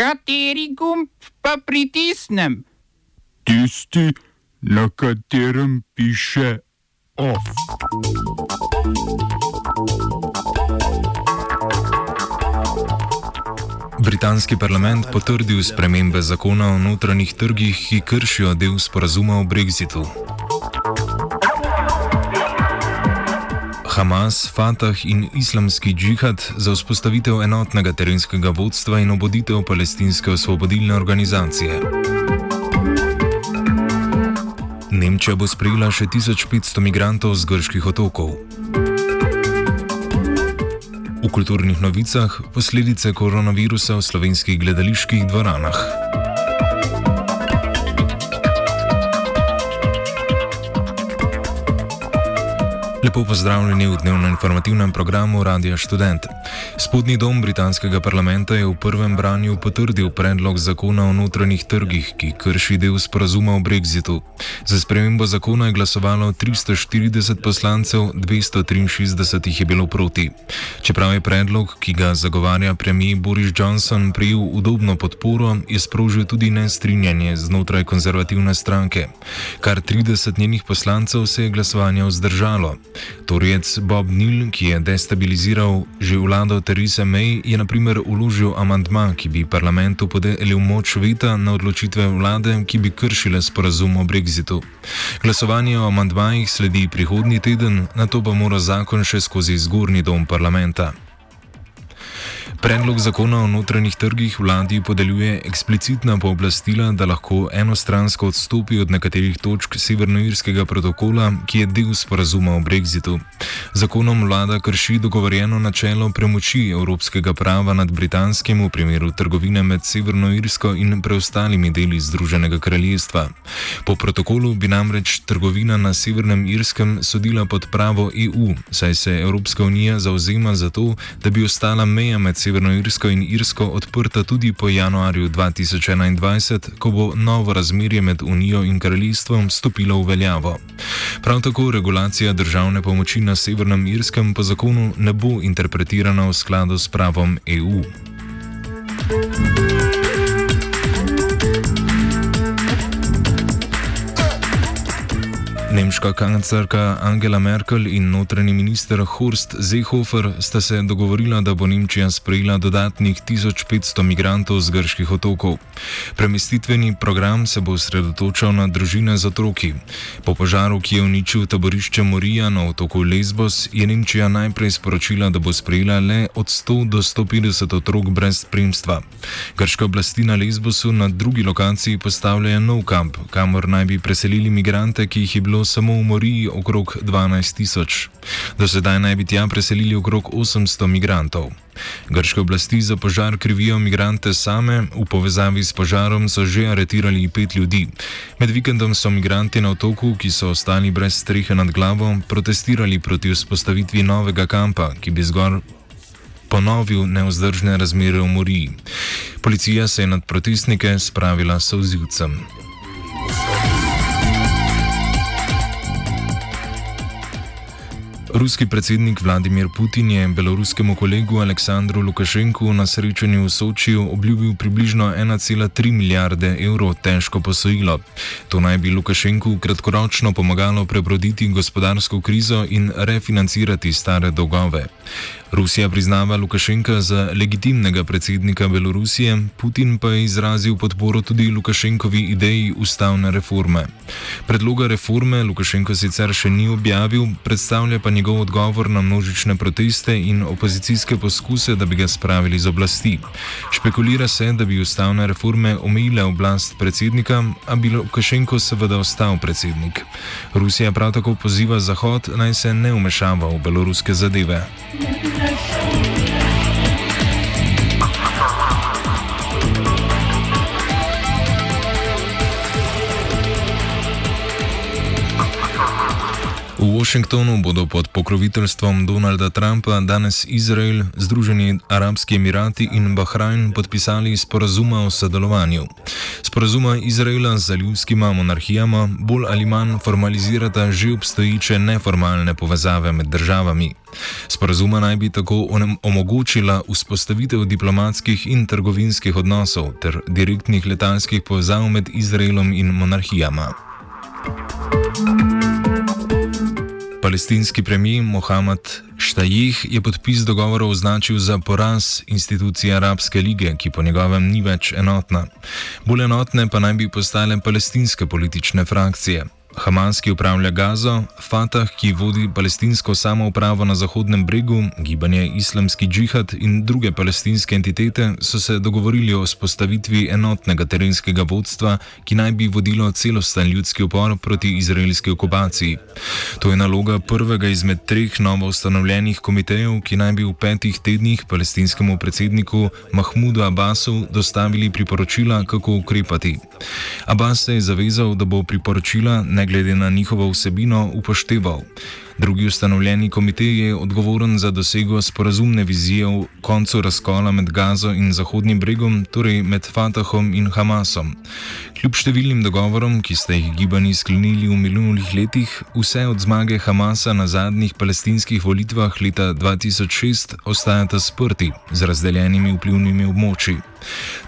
Kateri gumb pa pritisnem? Tisti, na katerem piše OF. Britanski parlament potrdil spremembe zakona o notranjih trgih, ki kršijo del sporazuma o brexitu. Hamas, Fatah in islamski džihad za vzpostavitev enotnega terenskega vodstva in oboditev palestinske osvobodilne organizacije. Nemčija bo sprejela še 1500 migrantov z grških otokov. V kulturnih novicah posledice koronavirusa v slovenskih gledaliških dvoranah. Lepo pozdravljeni v dnevno-informativnem programu Radia Student. Spodnji dom britanskega parlamenta je v prvem branju potrdil predlog zakona o notranjih trgih, ki krši del sporazuma o brexitu. Za spremembo zakona je glasovalo 340 poslancev, 263 jih je bilo proti. Čeprav je predlog, ki ga zagovarja premijer Boris Johnson, prijel udobno podporo, je sprožil tudi nestrinjanje znotraj konzervativne stranke. Kar 30 njenih poslancev se je glasovanja vzdržalo. Torjec Bob Neal, ki je destabiliziral že vlado Theresa May, je na primer uložil amantma, ki bi parlamentu podelil moč veta na odločitve vlade, ki bi kršile sporazum o brexitu. Glasovanje o amantmajih sledi prihodnji teden, na to pa mora zakon še skozi zgornji dom parlamenta. Predlog zakona o notranjih trgih vladi podeljuje eksplicitna pooblastila, da lahko enostransko odstopi od nekaterih točk Severnoirskega protokola, ki je del sporazuma o brexitu. Zakonom vlada krši dogovorjeno načelo premoči evropskega prava nad britanskim v primeru trgovine med Severnoirsko in preostalimi deli Združenega kraljestva. Po protokolu bi namreč trgovina na Severnem Irskem sodila pod pravo EU, saj se Evropska unija zauzema za to, da bi ostala meja med Severnoirsko. Severno Irsko in Irsko odprta tudi po januarju 2021, ko bo novo razmerje med Unijo in kraljestvom stopilo v veljavo. Prav tako regulacija državne pomoči na Severnem Irskem po zakonu ne bo interpretirana v skladu s pravom EU. Thank you. Nemška kanclerka Angela Merkel in notranji minister Horst Seehofer sta se dogovorila, da bo Nemčija sprejela dodatnih 1500 migrantov z grških otokov. Premestitveni program se bo osredotočal na družine z otroki. Po požaru, ki je uničil taborišče Morija na otoku Lesbos, je Nemčija najprej sporočila, da bo sprejela le od 100 do 150 otrok brez spremstva. Grške oblasti na Lesbosu na drugi lokaciji postavljajo nov kamp, kamor naj bi preselili migrante, ki jih je bilo samo v Moriji okrog 12 tisoč. Do sedaj naj bi tja preselili okrog 800 migrantov. Grške oblasti za požar krivijo migrante same, v povezavi s požarom so že aretirali pet ljudi. Med vikendom so migranti na otoku, ki so ostali brez strehe nad glavo, protestirali proti vzpostavitvi novega kampa, ki bi zgor ponovil neozdržne razmere v Moriji. Policija se je nad protestnike spravila s vzivcem. Ruski predsednik Vladimir Putin je beloruskemu kolegu Aleksandru Lukašenku na srečanju v Sočiju obljubil približno 1,3 milijarde evrov težko posojilo. To naj bi Lukašenku kratkoročno pomagalo prebroditi gospodarsko krizo in refinancirati stare dolgove. Rusija priznava Lukašenka za legitimnega predsednika Belorusije, Putin pa je izrazil podporo tudi Lukašenkovi ideji ustavne reforme. Predloga reforme Lukašenko sicer še ni objavil, predstavlja pa njegov odgovor na množične proteste in opozicijske poskuse, da bi ga spravili z oblasti. Špekulira se, da bi ustavne reforme omejile oblast predsednika, a bi Lukašenko seveda ostal predsednik. Rusija prav tako poziva Zahod naj se ne umešava v beloruske zadeve. Thank you. Washingtonu bodo pod pokroviteljstvom Donalda Trumpa danes Izrael, Združeni arabski emirati in Bahrajn podpisali sporazuma o sodelovanju. Sporazuma Izraela z ljudskima monarhijama bolj ali manj formalizirata že obstoječe neformalne povezave med državami. Sporazuma naj bi tako omogočila vzpostavitev diplomatskih in trgovinskih odnosov ter direktnih letalskih povezav med Izraelom in monarhijama. Palestinski premijer Mohamed Štajih je podpis dogovora označil za poraz institucije Arabske lige, ki po njegovem ni več enotna. Bolj enotne pa naj bi postale palestinske politične frakcije. Hamas, ki upravlja Gazo, Fatah, ki vodi palestinsko samoupravo na Zahodnem bregu, gibanje Islamski džihad in druge palestinske entitete so se dogovorili o spostavitvi enotnega terenskega vodstva, ki naj bi vodilo celosten ljudski upor proti izraelski okupaciji. To je naloga prvega izmed treh novo ustanovljenih komitejev, ki naj bi v petih tednih palestinskemu predsedniku Mahmudu Abbasu dostavili priporočila, kako ukrepati. Abbas se je zavezal, da bo priporočila ne glede na njihovo vsebino upošteval. Drugi ustanovljeni komitej je odgovoren za dosego sporazumne vizije o koncu razkola med Gazo in Zahodnim bregom, torej med Fatahom in Hamasom. Kljub številnim dogovorom, ki ste jih gibani sklenili v minulih letih, vse od zmage Hamasa na zadnjih palestinskih volitvah leta 2006 ostajata sprti z razdeljenimi vplivnimi območji.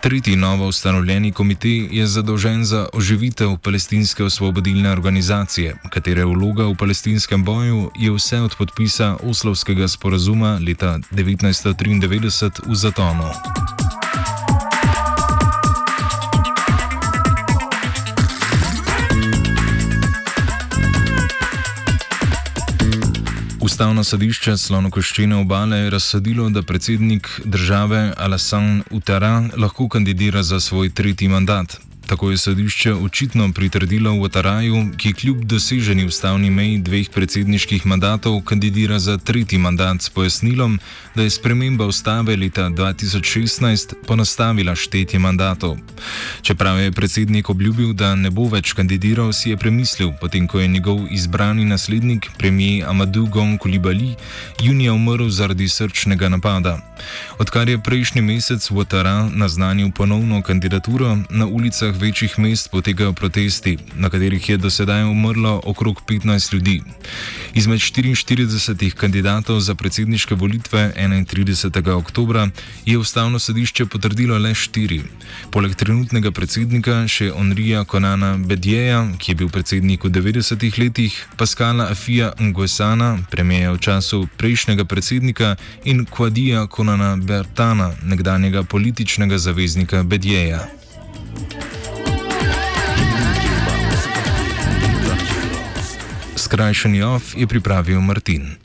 Tretji novo ustanovljeni komitej je zadolžen za oživitev palestinske osvobodilne organizacije, katere vloga v palestinskem boju je vse od podpisa oslovskega sporazuma leta 1993 v zatonu. Ustavno sodišče slonokoščene obale je razsodilo, da predsednik države Alassane Utara lahko kandidira za svoj tretji mandat. Tako je sodišče očitno pritrdilo v Otaraju, ki kljub doseženi ustavni meji dveh predsedniških mandatov kandidira za tretji mandat s pojasnilom, da je sprememba ustave leta 2016 ponastavila štetje mandatov. Čeprav je predsednik obljubil, da ne bo več kandidiral, si je premislil, potem ko je njegov izbrani naslednik, premijer Amadou Gon Kulibali, junija umrl zaradi srčnega napada. Odkar je prejšnji mesec v Otara naznanil ponovno kandidaturo, na ulicah večjih mest potekajo protesti, na katerih je do sedaj umrlo okrog 15 ljudi. Izmed 44 kandidatov za predsedniške volitve 31. oktober je ustavno sodišče potrdilo le štiri. Poleg trenutnega predsednika še Onrija Konana Bedjeja, ki je bil predsednik v 90-ih letih, Paskala Afija Nguesana, premijeja v času prejšnjega predsednika in Kwadija Konana Bertana, nekdanjega političnega zaveznika Bedjeja. Skrajšani off je pripravil Martin.